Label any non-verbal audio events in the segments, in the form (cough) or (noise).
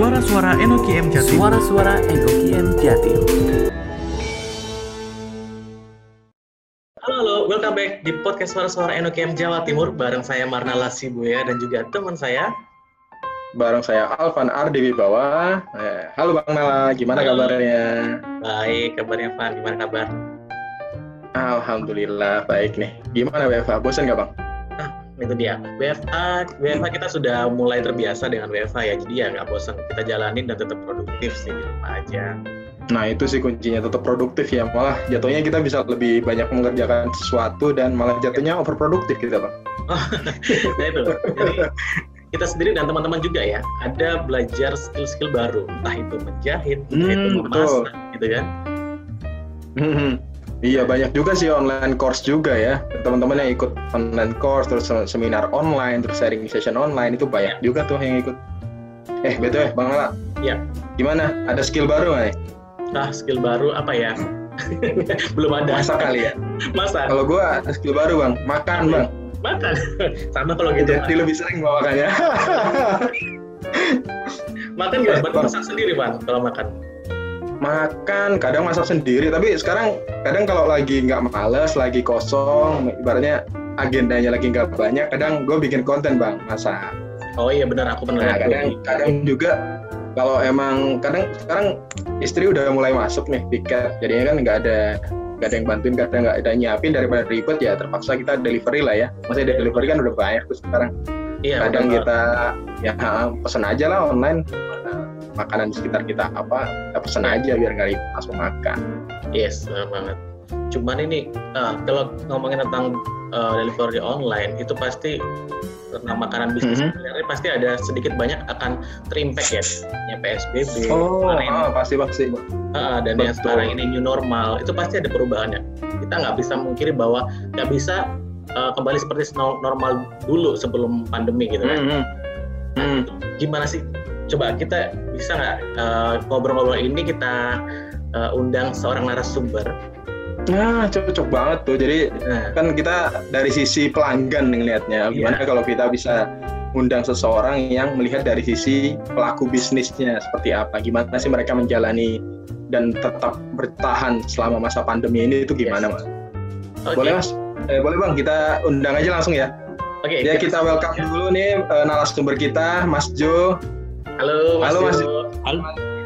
Suara-suara Enoki M Jatim. Suara-suara Enoki M Jatim. Halo, halo, welcome back di podcast Suara-suara Enoki M Jawa Timur bareng saya Marna Lasibuya dan juga teman saya bareng saya Alvan Ardi Wibawa. Eh, halo Bang Nala, gimana halo. kabarnya? Baik, kabarnya Van, gimana kabar? Alhamdulillah baik nih. Gimana WFA? Bosan nggak Bang? Itu dia. WFA WFA kita sudah mulai terbiasa dengan WFA ya. Jadi ya nggak bosan kita jalanin dan tetap produktif sih di rumah aja. Nah itu sih kuncinya. Tetap produktif ya. Malah jatuhnya kita bisa lebih banyak mengerjakan sesuatu dan malah jatuhnya overproduktif kita (laughs) bang nah itu. Jadi kita sendiri dan teman-teman juga ya ada belajar skill-skill baru. Entah itu menjahit entah hmm, itu memasak gitu kan. Hmm, Iya banyak juga sih online course juga ya teman-teman yang ikut online course terus seminar online terus sharing session online itu banyak ya. juga tuh yang ikut. Eh betul ya Bang Lala. Iya. Gimana? Ada skill baru nggak nih? Nah skill baru apa ya? (laughs) Belum ada. Masak kali ya. Masak. Kalau gua skill baru bang, makan bang. Makan. (laughs) Sama kalau gitu. Jadi lebih sering bawa makannya. makan (laughs) gak? Berarti masak sendiri bang kalau makan makan kadang masak sendiri. Tapi sekarang kadang kalau lagi nggak males lagi kosong ibaratnya agendanya lagi nggak banyak kadang gue bikin konten bang masak. Oh iya benar. Aku pernah nah, kadang kadang juga kalau emang kadang sekarang istri udah mulai masuk nih tiket jadinya kan nggak ada nggak ada yang bantuin kadang nggak ada nyiapin. Daripada ribet ya terpaksa kita delivery lah ya. Maksudnya delivery kan udah banyak tuh sekarang. Iya, kadang kita ya pesen aja lah online makanan di sekitar kita apa kita pesen aja biar nggak langsung makan yes benar banget cuman ini uh, kalau ngomongin tentang uh, delivery online itu pasti tentang makanan bisnis mm -hmm. pasti ada sedikit banyak akan terimpact ya ya PSBB oh, oh pasti pasti uh, dan Betul. yang sekarang ini new normal itu pasti ada perubahannya kita nggak bisa mengkiri bahwa nggak bisa uh, kembali seperti normal dulu sebelum pandemi gitu kan mm -hmm. nah, mm. gimana sih coba kita bisa nggak uh, ngobrol-ngobrol ini kita uh, undang seorang narasumber Nah, cocok banget tuh. Jadi nah. kan kita dari sisi pelanggan ngelihatnya. Gimana yeah. kalau kita bisa undang seseorang yang melihat dari sisi pelaku bisnisnya seperti apa? Gimana sih mereka menjalani dan tetap bertahan selama masa pandemi ini itu gimana, yes. Mas? Okay. Boleh, Mas? Eh, boleh, Bang. Kita undang aja langsung ya. Oke. Okay, ya, kita, kita welcome ya. dulu nih uh, narasumber kita, Mas Jo. Halo, Mas. Halo, Mas. Halo.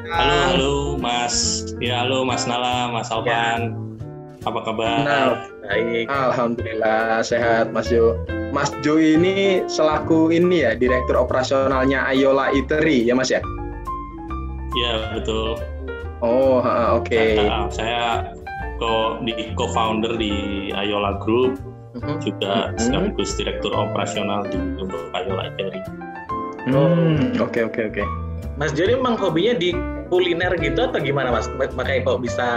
Halo, halo, Mas. Ya, halo, Mas Nala, Mas Alvan. Ya. Apa kabar? Nah, baik. Alhamdulillah sehat, Mas Jo. Mas Jo ini selaku ini ya, direktur operasionalnya Ayola Eatery ya, Mas ya? Ya, betul. Oh, oke. Okay. Nah, saya co di co-founder di Ayola Group, uh -huh. juga uh -huh. sekaligus direktur operasional di untuk Ayola Eatery. Hmm, oke oke oke. Mas Joni memang hobinya di kuliner gitu atau gimana Mas? Makanya kok bisa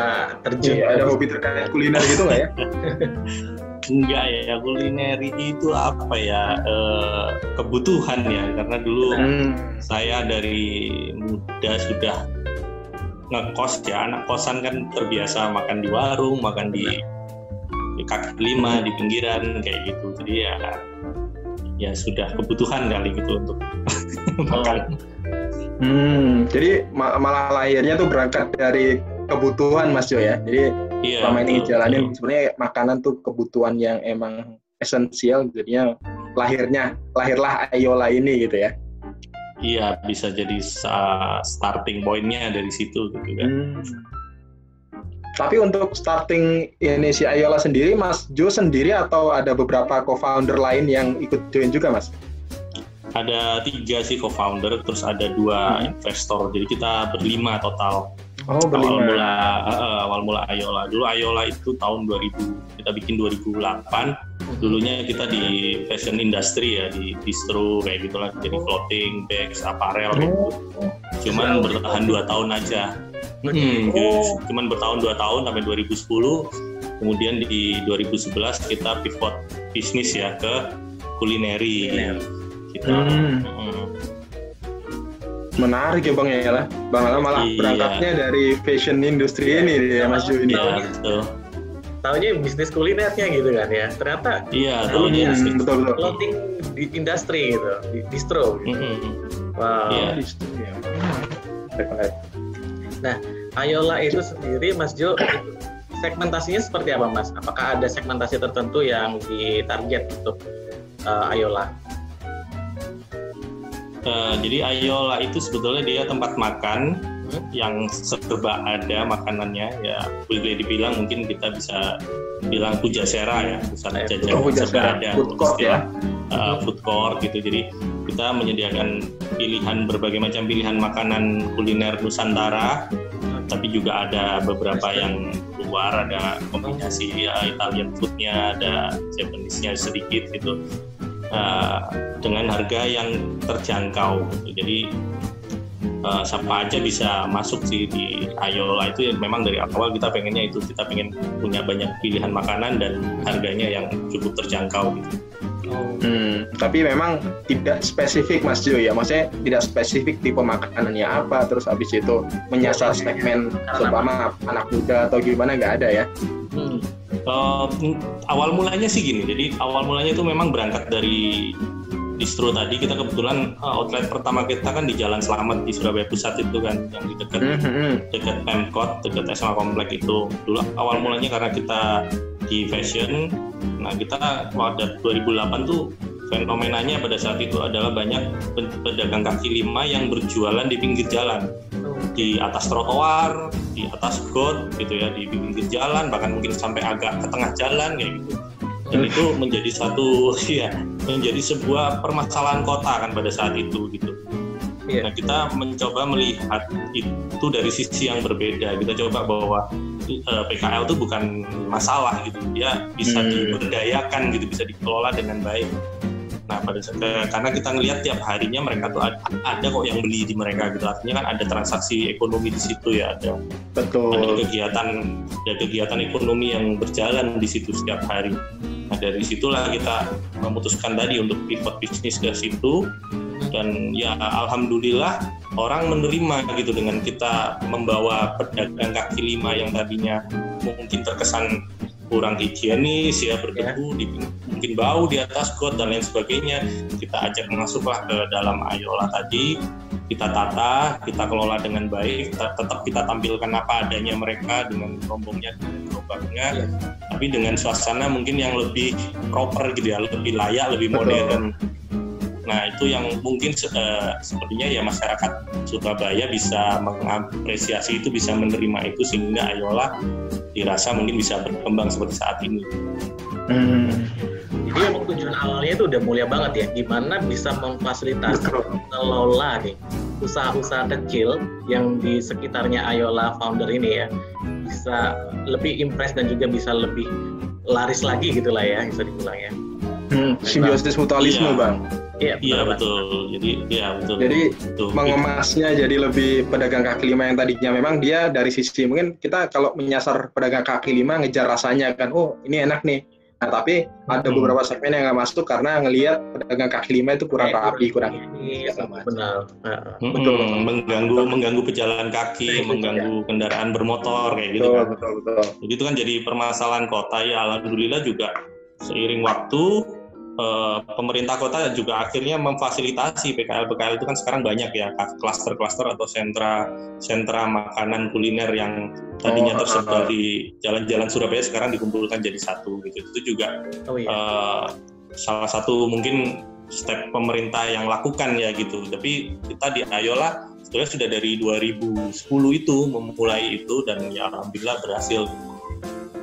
terjun? Iya, ada hobi terkait kuliner gitu nggak ya? (laughs) Enggak ya, kuliner itu apa ya e, kebutuhan ya karena dulu hmm. saya dari muda sudah ngekos ya anak kosan kan terbiasa makan di warung, makan di, di kaki lima di pinggiran kayak gitu jadi ya ya sudah kebutuhan kali gitu untuk (laughs) makan. Hmm, jadi malah lahirnya tuh berangkat dari kebutuhan Mas Jo ya. Jadi iya, selama ini jalanin sebenarnya makanan tuh kebutuhan yang emang esensial jadinya lahirnya lahirlah Ayola ini gitu ya. Iya, bisa jadi starting pointnya dari situ gitu kan. Hmm. Tapi untuk starting ini si Ayola sendiri, Mas Jo sendiri atau ada beberapa co-founder lain yang ikut join juga, Mas? Ada tiga sih co-founder, terus ada dua hmm. investor. Jadi kita berlima total. Oh, berlima. Awal mula, uh, awal mula Ayola. Dulu Ayola itu tahun 2000, kita bikin 2008. Hmm. Dulunya kita di fashion industry ya, di distro kayak gitulah. Jadi clothing, bags, apparel gitu. Cuman bertahan dua tahun aja Hmm, oh. Cuman bertahun dua tahun sampai 2010. Kemudian di 2011 kita pivot bisnis ya ke kulineri. Kita. Hmm. Hmm. Menarik ya bang ya lah. Bang Alam malah iya. berangkatnya dari fashion industri ini ya Mas Ju ini. Iya betul. Tahunya bisnis kulinernya gitu kan ya. Ternyata iya tahunya bisnis betul betul. Clothing di industri gitu, di distro gitu. Mm -hmm. Wow. Yeah. Distro ya Nah, Ayola itu sendiri, Mas Jo, segmentasinya seperti apa, Mas? Apakah ada segmentasi tertentu yang ditarget untuk uh, Ayola? Uh, jadi Ayola itu sebetulnya dia tempat makan? Yang serba ada makanannya ya boleh dibilang mungkin kita bisa bilang pujasera ya misalnya jajan oh, serba ada food court ya uh, food court gitu jadi kita menyediakan pilihan berbagai macam pilihan makanan kuliner Nusantara tapi juga ada beberapa yang luar ada kombinasi ya Italian foodnya ada Japanese-nya sedikit gitu uh, dengan harga yang terjangkau gitu. jadi uh, siapa aja bisa masuk sih di Ayola itu ya memang dari awal kita pengennya itu kita pengen punya banyak pilihan makanan dan harganya yang cukup terjangkau gitu. Hmm, tapi memang tidak spesifik Mas Jo ya, maksudnya tidak spesifik tipe makanannya apa, terus habis itu menyasar segmen terutama anak muda atau gimana nggak ada ya? Hmm. Uh, awal mulanya sih gini, jadi awal mulanya itu memang berangkat dari distro tadi kita kebetulan uh, outlet pertama kita kan di Jalan Selamat di Surabaya Pusat itu kan yang di dekat mm-hmm. dekat Pemkot dekat SMA Komplek itu. Dulu awal mulanya karena kita di fashion nah kita pada 2008 tuh fenomenanya pada saat itu adalah banyak pedagang kaki lima yang berjualan di pinggir jalan. Di atas trotoar, di atas got gitu ya, di pinggir jalan, bahkan mungkin sampai agak ke tengah jalan kayak gitu dan itu menjadi satu (laughs) ya menjadi sebuah permasalahan kota kan pada saat itu gitu. Yeah. Nah kita mencoba melihat itu dari sisi yang berbeda. Kita coba bahwa uh, eh, PKL itu bukan masalah gitu, dia bisa hmm. diberdayakan gitu, bisa dikelola dengan baik. Nah pada saat, karena kita ngelihat tiap harinya mereka tuh ada, ada kok yang beli di mereka gitu. Artinya kan ada transaksi ekonomi di situ ya, ada Betul. ada kegiatan ada kegiatan ekonomi yang berjalan di situ setiap hari. Nah dari situlah kita memutuskan tadi untuk pivot bisnis ke situ. Dan ya alhamdulillah orang menerima gitu dengan kita membawa pedagang kaki lima yang tadinya mungkin terkesan kurang higienis ya berdebu ya. di, mungkin bau di atas got dan lain sebagainya kita ajak masuklah ke dalam ayola tadi kita tata kita kelola dengan baik kita, tetap kita tampilkan apa adanya mereka dengan rombongnya dengan gerobaknya ya. tapi dengan suasana mungkin yang lebih proper gitu ya lebih layak lebih modern Nah itu yang mungkin uh, sepertinya ya masyarakat Surabaya bisa mengapresiasi itu, bisa menerima itu sehingga Ayola dirasa mungkin bisa berkembang seperti saat ini. Hmm. Jadi emang tujuan awalnya itu udah mulia banget ya, gimana bisa memfasilitasi mengelola nih usaha-usaha kecil yang di sekitarnya Ayola founder ini ya bisa lebih impress dan juga bisa lebih laris lagi gitulah ya bisa dibilang ya. Hmm, simbiosis mutualisme iya. bang. Iya, iya betul. Jadi iya betul. Jadi betul. mengemasnya jadi lebih pedagang kaki lima yang tadinya memang dia dari sisi mungkin kita kalau menyasar pedagang kaki lima ngejar rasanya kan, oh ini enak nih. Nah tapi ada hmm. beberapa segmen yang nggak masuk karena ngelihat pedagang kaki lima itu kurang eh, rapi, kurang ini. Benar. Hmm, betul. Mengganggu mengganggu pejalan kaki, mengganggu ya. kendaraan bermotor kayak gitu kan. Betul betul. Jadi itu kan jadi permasalahan kota ya. Alhamdulillah juga seiring waktu uh, pemerintah kota juga akhirnya memfasilitasi PKL-PKL itu kan sekarang banyak ya klaster-klaster atau sentra sentra makanan kuliner yang tadinya oh, tersebar uh, di jalan-jalan Surabaya sekarang dikumpulkan jadi satu gitu. Itu juga oh, iya. uh, salah satu mungkin step pemerintah yang lakukan ya gitu. Tapi kita di Ayola sebetulnya sudah dari 2010 itu memulai itu dan ya alhamdulillah berhasil.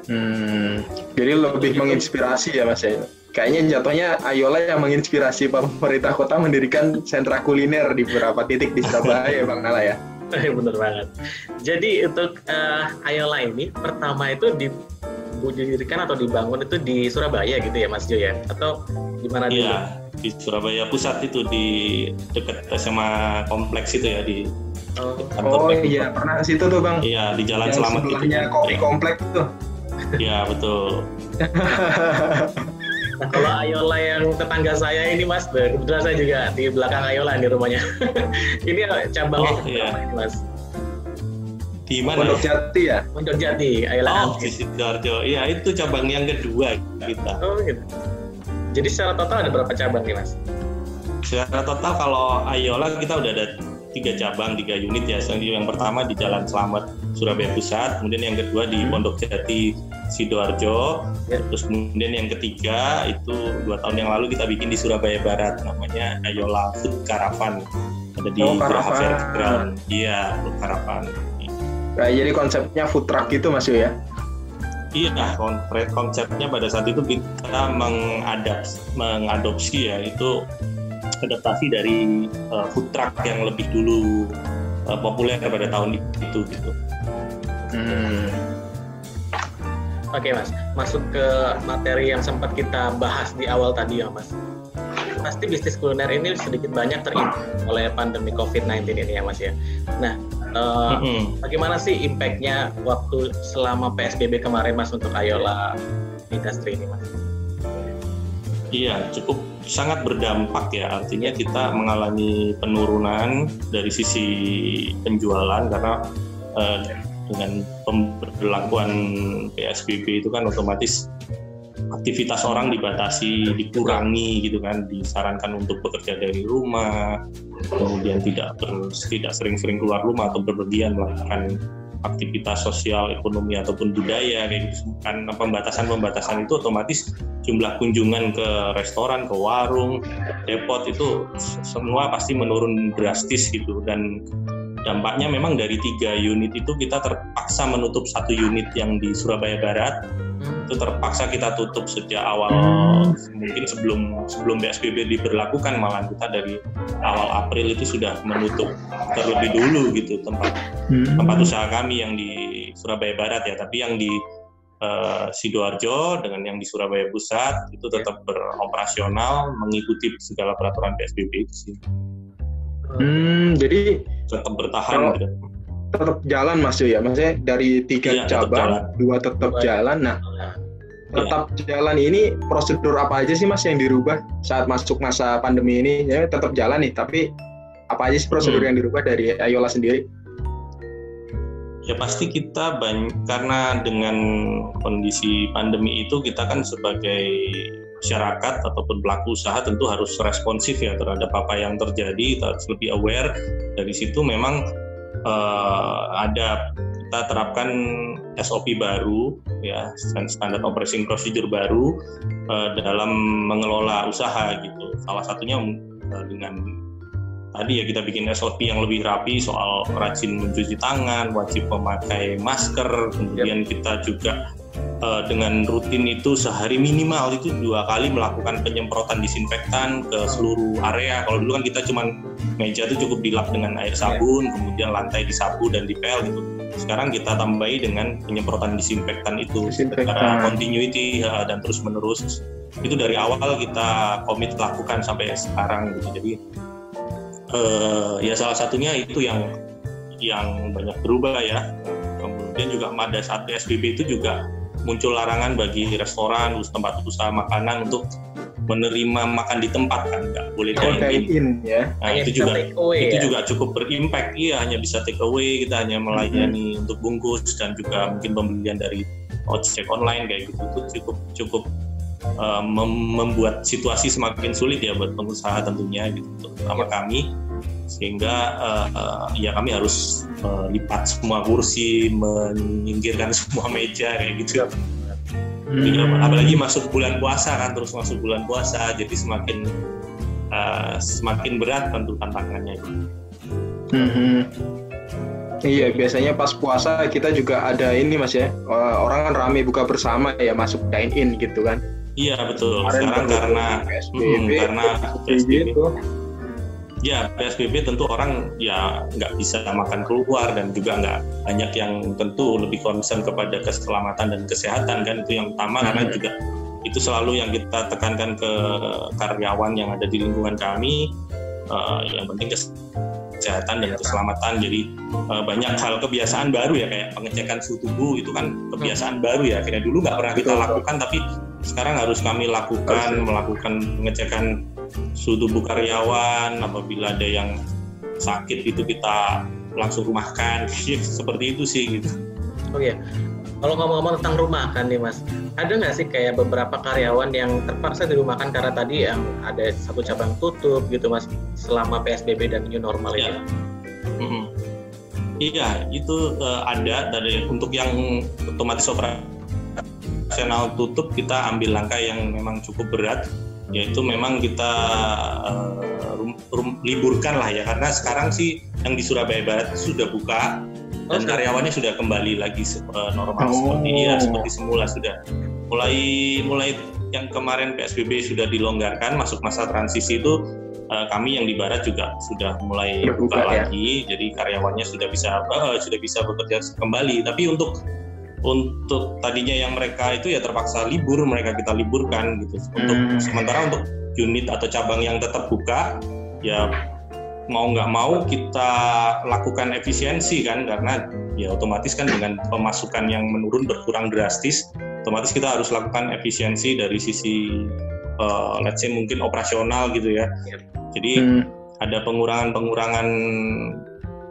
Hmm, jadi lebih menginspirasi ya Mas ya kayaknya jatuhnya Ayola yang menginspirasi pemerintah kota mendirikan sentra kuliner di beberapa titik di Surabaya Bang Nala ya. Bener banget. Jadi untuk uh, Ayola ini pertama itu didirikan atau dibangun itu di Surabaya gitu ya Mas Jo ya? Atau di mana dulu? Iya, di Surabaya pusat itu di dekat SMA kompleks itu ya di Oh, oh iya, pernah ke situ tuh Bang. Iya, di Jalan Yang Selamat itu. kopi kompleks tuh. Iya, betul. (laughs) Nah, kalau Ayola yang tetangga saya ini Mas, kebetulan saya juga di belakang Ayola di rumahnya. (laughs) ini cabang oh, iya. ini Mas. Di mana? Pondok Jati ya? Pondok Jati, Ayola. Oh, di Sidoarjo. Iya, itu cabang yang kedua kita. Oh, gitu. Jadi secara total ada berapa cabang nih, Mas? Secara total kalau Ayola kita udah ada tiga cabang, tiga unit ya. Yang pertama di Jalan Selamat Surabaya Pusat, kemudian yang kedua di hmm. Pondok Jati Sidoarjo, ya. terus kemudian yang ketiga itu dua tahun yang lalu kita bikin di Surabaya Barat, namanya Ayola Food Caravan, ada di oh, Graha Fairground. Iya, Food Caravan. Nah, jadi konsepnya food truck itu Mas ya? Iya, konsepnya pada saat itu kita mengadopsi, mengadopsi ya itu adaptasi dari uh, food truck yang lebih dulu uh, populer pada tahun itu gitu. Hmm. Oke mas, masuk ke materi yang sempat kita bahas di awal tadi ya mas. Pasti bisnis kuliner ini sedikit banyak terimpact oleh pandemi COVID-19 ini ya mas ya. Nah, uh, mm-hmm. bagaimana sih impactnya waktu selama PSBB kemarin mas untuk Ayola industri ini mas? Iya, cukup sangat berdampak ya. Artinya kita mengalami penurunan dari sisi penjualan karena uh, dengan pemberlakuan PSBB itu kan otomatis aktivitas orang dibatasi, dikurangi gitu kan, disarankan untuk bekerja dari rumah, kemudian tidak ber, tidak sering-sering keluar rumah atau berpergian melakukan aktivitas sosial, ekonomi ataupun budaya kayak gitu. Kan pembatasan-pembatasan itu otomatis jumlah kunjungan ke restoran, ke warung, depot itu semua pasti menurun drastis gitu. Dan dampaknya memang dari tiga unit itu kita terpaksa menutup satu unit yang di Surabaya Barat. Itu terpaksa kita tutup sejak awal. Mungkin sebelum sebelum PSBB diberlakukan malah kita dari awal April itu sudah menutup terlebih dulu gitu tempat hmm. tempat usaha kami yang di Surabaya Barat ya. Tapi yang di uh, Sidoarjo dengan yang di Surabaya Pusat itu tetap beroperasional mengikuti segala peraturan PSBB itu sih. Hmm, jadi tetap bertahan gitu tetap jalan mas ya maksudnya dari tiga iya, cabang dua tetap jalan nah iya. tetap iya. jalan ini prosedur apa aja sih mas yang dirubah saat masuk masa pandemi ini ya tetap jalan nih tapi apa aja sih prosedur hmm. yang dirubah dari Ayola sendiri ya pasti kita banyak karena dengan kondisi pandemi itu kita kan sebagai masyarakat ataupun pelaku usaha tentu harus responsif ya terhadap apa yang terjadi, kita harus lebih aware. Dari situ memang uh, ada kita terapkan SOP baru ya standar operating procedure baru uh, dalam mengelola usaha gitu. Salah satunya uh, dengan tadi ya kita bikin SOP yang lebih rapi soal rajin mencuci tangan, wajib memakai masker, kemudian yep. kita juga uh, dengan rutin itu sehari minimal itu dua kali melakukan penyemprotan disinfektan ke seluruh area. Kalau dulu kan kita cuma meja itu cukup dilap dengan air sabun, kemudian lantai disapu dan dipel gitu. Sekarang kita tambahi dengan penyemprotan disinfektan itu secara continuity uh, dan terus menerus. Itu dari awal kita komit lakukan sampai sekarang gitu. Jadi uh, ya salah satunya itu yang yang banyak berubah ya. Kemudian juga pada saat PSBB itu juga muncul larangan bagi restoran, tempat usaha makanan untuk menerima makan di tempat kan nggak boleh dine in. ya. Nah, itu juga away, itu ya? juga cukup berimpact. Iya hanya bisa take away, kita hanya melayani hmm. untuk bungkus dan juga mungkin pembelian dari ojek online kayak gitu itu cukup cukup uh, mem membuat situasi semakin sulit ya buat pengusaha tentunya gitu terutama kami sehingga uh, uh, ya kami harus uh, lipat semua kursi, menyingkirkan (laughs) semua meja kayak gitu. Hmm. Apalagi masuk bulan puasa kan, terus masuk bulan puasa, jadi semakin uh, semakin berat tentu tantangannya. Hmm. Iya, biasanya pas puasa kita juga ada ini mas ya, orang kan rame buka bersama ya masuk dine in gitu kan. Iya betul. Kemarin Sekarang karena PSBB, hmm, karena PSBB itu ya PSBB tentu orang ya nggak bisa makan keluar dan juga nggak banyak yang tentu lebih concern kepada keselamatan dan kesehatan kan itu yang utama karena juga itu selalu yang kita tekankan ke karyawan yang ada di lingkungan kami. Uh, yang penting kesehatan dan keselamatan. Jadi uh, banyak hal kebiasaan baru ya kayak pengecekan suhu tubuh itu kan kebiasaan hmm. baru ya. Akhirnya dulu nggak pernah kita lakukan tapi sekarang harus kami lakukan melakukan pengecekan suhu tubuh karyawan apabila ada yang sakit itu kita langsung rumahkan (laughs) seperti itu sih gitu. Oh iya, kalau ngomong-ngomong tentang rumah kan nih mas, ada nggak sih kayak beberapa karyawan yang terpaksa dirumahkan karena tadi yang ada satu cabang tutup gitu mas selama PSBB dan new normal ya. ini? Iya, itu uh, ada dari untuk yang otomatis operasional tutup kita ambil langkah yang memang cukup berat, yaitu memang kita uh, rum, rum, liburkan lah ya. Karena sekarang sih yang di Surabaya Barat sudah buka dan oh, karyawannya sudah kembali lagi uh, normal oh. seperti ya seperti semula sudah. Mulai mulai yang kemarin PSBB sudah dilonggarkan masuk masa transisi itu uh, kami yang di barat juga sudah mulai buka ya? lagi. Jadi karyawannya sudah bisa uh, sudah bisa bekerja kembali. Tapi untuk untuk tadinya yang mereka itu ya terpaksa libur mereka kita liburkan gitu untuk hmm. sementara untuk unit atau cabang yang tetap buka ya mau nggak mau kita lakukan efisiensi kan karena ya otomatis kan dengan pemasukan yang menurun berkurang drastis otomatis kita harus lakukan efisiensi dari sisi uh, let's say mungkin operasional gitu ya. Yep. Jadi hmm. ada pengurangan-pengurangan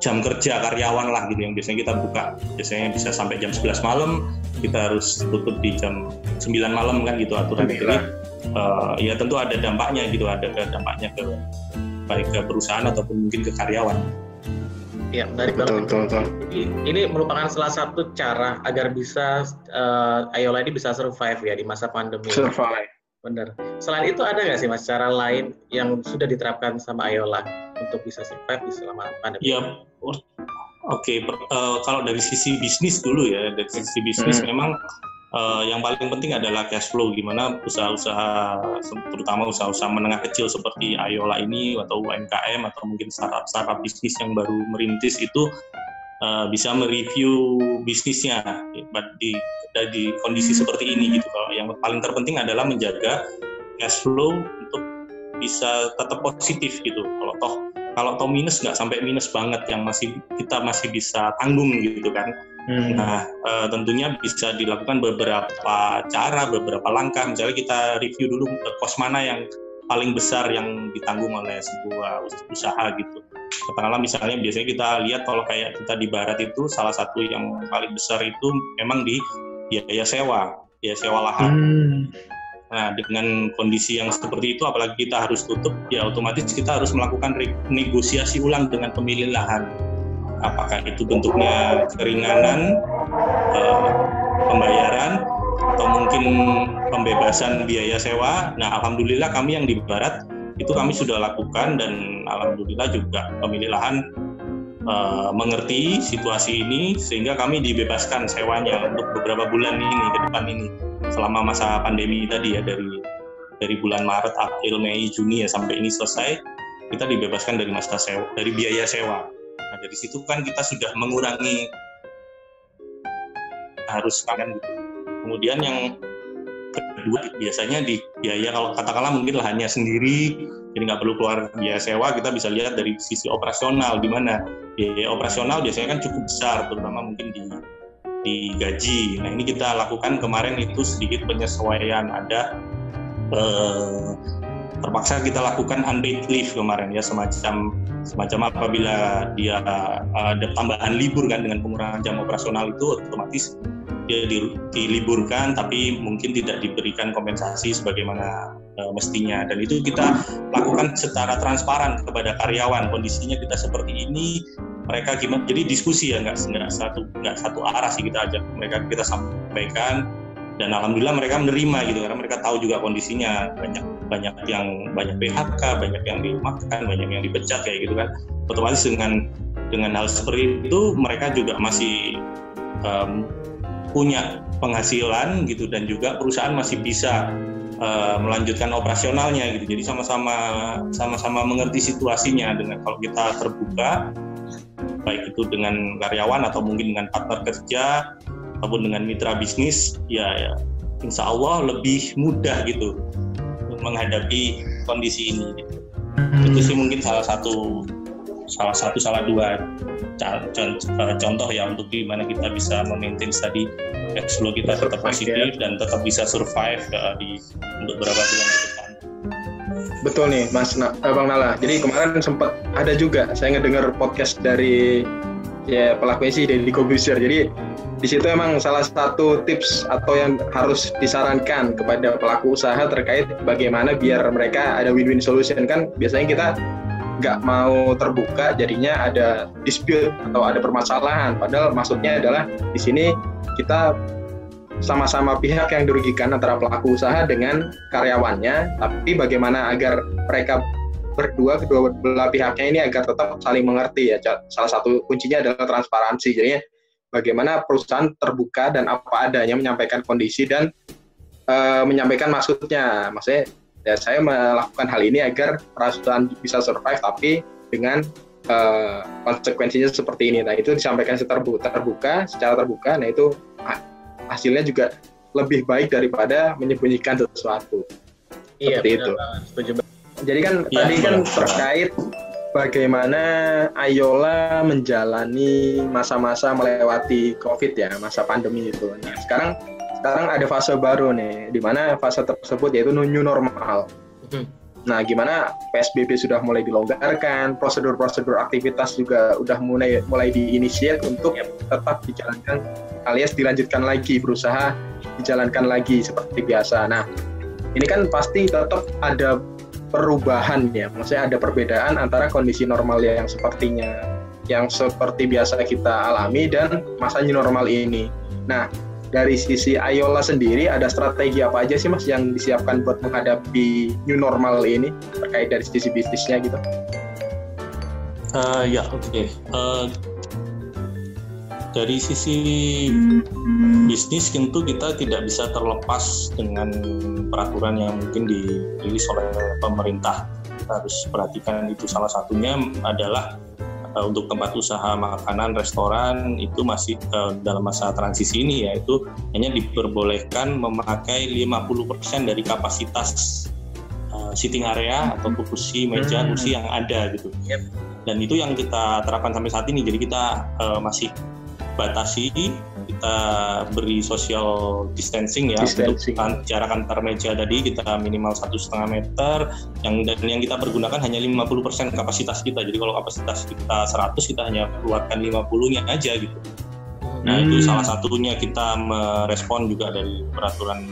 jam kerja karyawan lah gitu yang biasanya kita buka biasanya bisa sampai jam 11 malam kita harus tutup di jam 9 malam kan gitu aturan jadi uh, ya tentu ada dampaknya gitu ada dampaknya ke baik ke perusahaan ataupun mungkin ke karyawan. Ya, menarik betul, Betul, betul. Ini merupakan salah satu cara agar bisa uh, Ayola ini bisa survive ya di masa pandemi. Survive. Benar. Selain itu ada nggak sih mas cara lain yang sudah diterapkan sama Ayola untuk bisa survive di selama pandemi? Ya, oke. Okay. Uh, eh, kalau dari sisi bisnis dulu ya, dari sisi bisnis hmm. memang uh, yang paling penting adalah cash flow gimana usaha-usaha terutama usaha-usaha menengah kecil seperti Ayola ini atau UMKM atau mungkin startup-startup bisnis yang baru merintis itu uh, bisa mereview bisnisnya di di kondisi seperti ini gitu kalau yang paling terpenting adalah menjaga cash flow untuk bisa tetap positif gitu kalau toh kalau toh minus nggak sampai minus banget yang masih kita masih bisa tanggung gitu kan Hmm. Nah, uh, tentunya bisa dilakukan beberapa cara, beberapa langkah. Misalnya kita review dulu kos mana yang paling besar yang ditanggung oleh sebuah usaha gitu. Katakanlah misalnya biasanya kita lihat kalau kayak kita di barat itu salah satu yang paling besar itu memang di biaya sewa, biaya sewa lahan. Hmm. Nah, dengan kondisi yang seperti itu, apalagi kita harus tutup, ya otomatis kita harus melakukan negosiasi ulang dengan pemilik lahan apakah itu bentuknya keringanan uh, pembayaran atau mungkin pembebasan biaya sewa. Nah, alhamdulillah kami yang di barat itu kami sudah lakukan dan alhamdulillah juga pemilik lahan uh, mengerti situasi ini sehingga kami dibebaskan sewanya untuk beberapa bulan ini ke depan ini selama masa pandemi tadi ya dari dari bulan Maret, April, Mei, Juni ya sampai ini selesai kita dibebaskan dari masa sewa dari biaya sewa. Nah dari situ kan kita sudah mengurangi harus kan gitu. Kemudian yang kedua biasanya di biaya kalau katakanlah mungkin lahannya sendiri jadi nggak perlu keluar biaya sewa kita bisa lihat dari sisi operasional di mana biaya operasional biasanya kan cukup besar terutama mungkin di di gaji. Nah ini kita lakukan kemarin itu sedikit penyesuaian ada eh, terpaksa kita lakukan unpaid leave kemarin ya semacam semacam apabila dia uh, ada tambahan libur kan dengan pengurangan jam operasional itu otomatis dia di, diliburkan tapi mungkin tidak diberikan kompensasi sebagaimana uh, mestinya. Dan itu kita lakukan secara transparan kepada karyawan. Kondisinya kita seperti ini mereka gimana jadi diskusi ya nggak nggak satu nggak satu arah sih kita ajak mereka kita sampaikan. Dan alhamdulillah mereka menerima gitu karena mereka tahu juga kondisinya. Banyak banyak yang banyak PHK banyak yang dimakan banyak yang dipecat kayak gitu kan. Otomatis dengan dengan hal seperti itu mereka juga masih um, punya penghasilan gitu dan juga perusahaan masih bisa uh, melanjutkan operasionalnya gitu jadi sama-sama sama-sama mengerti situasinya dengan kalau kita terbuka baik itu dengan karyawan atau mungkin dengan partner kerja ataupun dengan mitra bisnis ya, ya insya Allah lebih mudah gitu menghadapi kondisi ini gitu. Itu sih mungkin salah satu salah satu salah dua eh, contoh ya untuk gimana kita bisa memaintain tadi cash flow kita tetap positif ya. dan tetap bisa survive uh, di untuk beberapa bulan ke depan. Betul nih Mas Na, eh, Bang Nala. Jadi kemarin sempat ada juga saya ngedengar podcast dari ya pelaku sih dari Kobuser. Jadi di situ emang salah satu tips atau yang harus disarankan kepada pelaku usaha terkait bagaimana biar mereka ada win-win solution kan biasanya kita nggak mau terbuka jadinya ada dispute atau ada permasalahan. Padahal maksudnya adalah di sini kita sama-sama pihak yang dirugikan antara pelaku usaha dengan karyawannya tapi bagaimana agar mereka berdua kedua belah pihaknya ini agar tetap saling mengerti ya. Salah satu kuncinya adalah transparansi. Jadi bagaimana perusahaan terbuka dan apa adanya menyampaikan kondisi dan uh, menyampaikan maksudnya. Maksudnya ya saya melakukan hal ini agar perusahaan bisa survive tapi dengan uh, konsekuensinya seperti ini. Nah itu disampaikan secara terbuka, terbuka secara terbuka. Nah itu hasilnya juga lebih baik daripada menyembunyikan sesuatu. Iya, seperti itu. setuju jadi kan ya, tadi kan terkait bagaimana Ayola menjalani masa-masa melewati COVID ya, masa pandemi itu. Nah, sekarang sekarang ada fase baru nih, di mana fase tersebut yaitu new normal. Hmm. Nah, gimana PSBB sudah mulai dilonggarkan, prosedur-prosedur aktivitas juga udah mulai mulai diinisiat untuk tetap dijalankan alias dilanjutkan lagi berusaha dijalankan lagi seperti biasa. Nah, ini kan pasti tetap ada perubahan ya, maksudnya ada perbedaan antara kondisi normal yang sepertinya yang seperti biasa kita alami dan masa new normal ini. Nah, dari sisi Ayola sendiri ada strategi apa aja sih Mas yang disiapkan buat menghadapi new normal ini terkait dari sisi bisnisnya gitu? Uh, ya oke. Okay. Uh, eh, dari sisi bisnis tentu kita tidak bisa terlepas dengan peraturan yang mungkin dirilis oleh pemerintah. Kita harus perhatikan itu salah satunya adalah uh, untuk tempat usaha makanan restoran itu masih uh, dalam masa transisi ini yaitu hanya diperbolehkan memakai 50% dari kapasitas uh, sitting area atau kursi meja hmm. kursi yang ada gitu. Dan itu yang kita terapkan sampai saat ini. Jadi kita uh, masih batasi kita beri social distancing ya distancing. untuk jarak antar meja tadi kita minimal satu setengah meter yang dan yang kita pergunakan hanya 50% kapasitas kita jadi kalau kapasitas kita 100 kita hanya keluarkan 50 nya aja gitu nah hmm. itu salah satunya kita merespon juga dari peraturan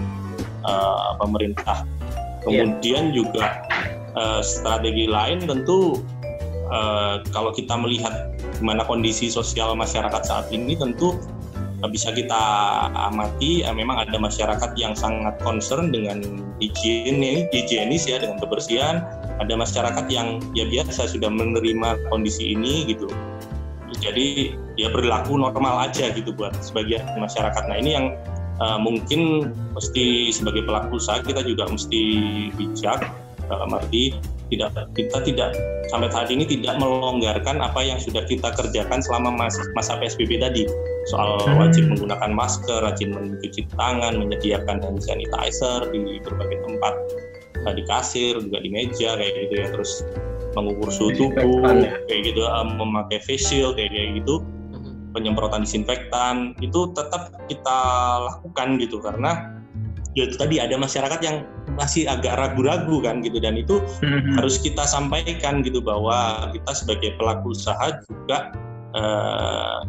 uh, pemerintah iya. kemudian yeah. juga uh, strategi lain tentu uh, kalau kita melihat gimana kondisi sosial masyarakat saat ini tentu bisa kita amati eh, memang ada masyarakat yang sangat concern dengan higienis, higienis ya dengan kebersihan. Ada masyarakat yang ya biasa sudah menerima kondisi ini gitu. Jadi ya berlaku normal aja gitu buat sebagian masyarakat. Nah ini yang uh, mungkin mesti sebagai pelaku usaha kita juga mesti bijak dalam arti tidak kita tidak sampai saat ini tidak melonggarkan apa yang sudah kita kerjakan selama masa, masa PSBB tadi soal hmm. wajib menggunakan masker, rajin mencuci tangan, menyediakan hand sanitizer di berbagai tempat di kasir juga di meja kayak gitu ya terus mengukur suhu tubuh ya. kayak gitu memakai face shield kayak kayak gitu hmm. penyemprotan disinfektan itu tetap kita lakukan gitu karena ya itu tadi ada masyarakat yang masih agak ragu-ragu kan gitu dan itu mm-hmm. harus kita sampaikan gitu bahwa kita sebagai pelaku usaha juga uh,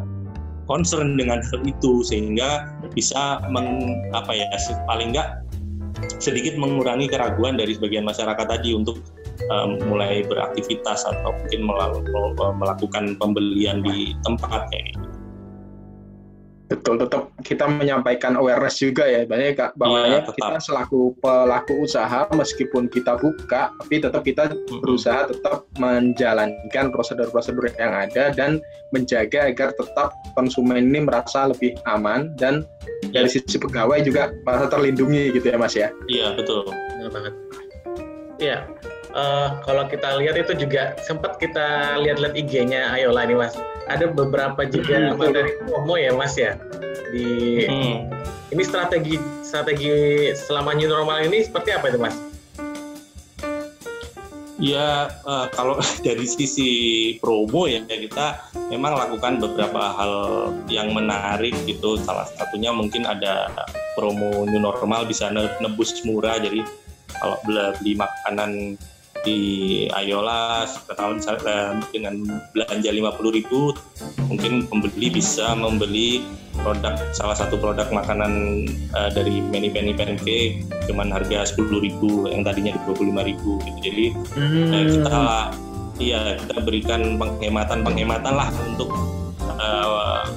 concern dengan hal itu sehingga bisa meng, apa ya paling enggak sedikit mengurangi keraguan dari sebagian masyarakat tadi untuk um, mulai beraktivitas atau mungkin melakukan pembelian di tempat kayak gitu. Betul, tetap kita menyampaikan awareness juga ya, banyak kak, bahwa ya, kita selaku pelaku usaha meskipun kita buka, tapi tetap kita berusaha tetap menjalankan prosedur-prosedur yang ada dan menjaga agar tetap konsumen ini merasa lebih aman dan ya. dari sisi pegawai juga merasa terlindungi gitu ya mas ya. Iya betul, benar banget. Iya, uh, kalau kita lihat itu juga sempat kita lihat-lihat IG-nya Ayola nih mas. Ada beberapa juga hmm, materi promo ya mas ya di hmm. ini strategi strategi selama new normal ini seperti apa itu mas? Ya uh, kalau (laughs) dari sisi promo ya kita memang lakukan beberapa hal yang menarik gitu. Salah satunya mungkin ada promo new normal bisa nebus murah. Jadi kalau beli makanan di Ayola setahun dengan belanja 50 ribu mungkin pembeli bisa membeli produk salah satu produk makanan uh, dari Many Penny Pancake cuman harga 10 ribu yang tadinya 25 ribu gitu jadi hmm. uh, kita iya kita berikan penghematan-penghematan lah untuk uh,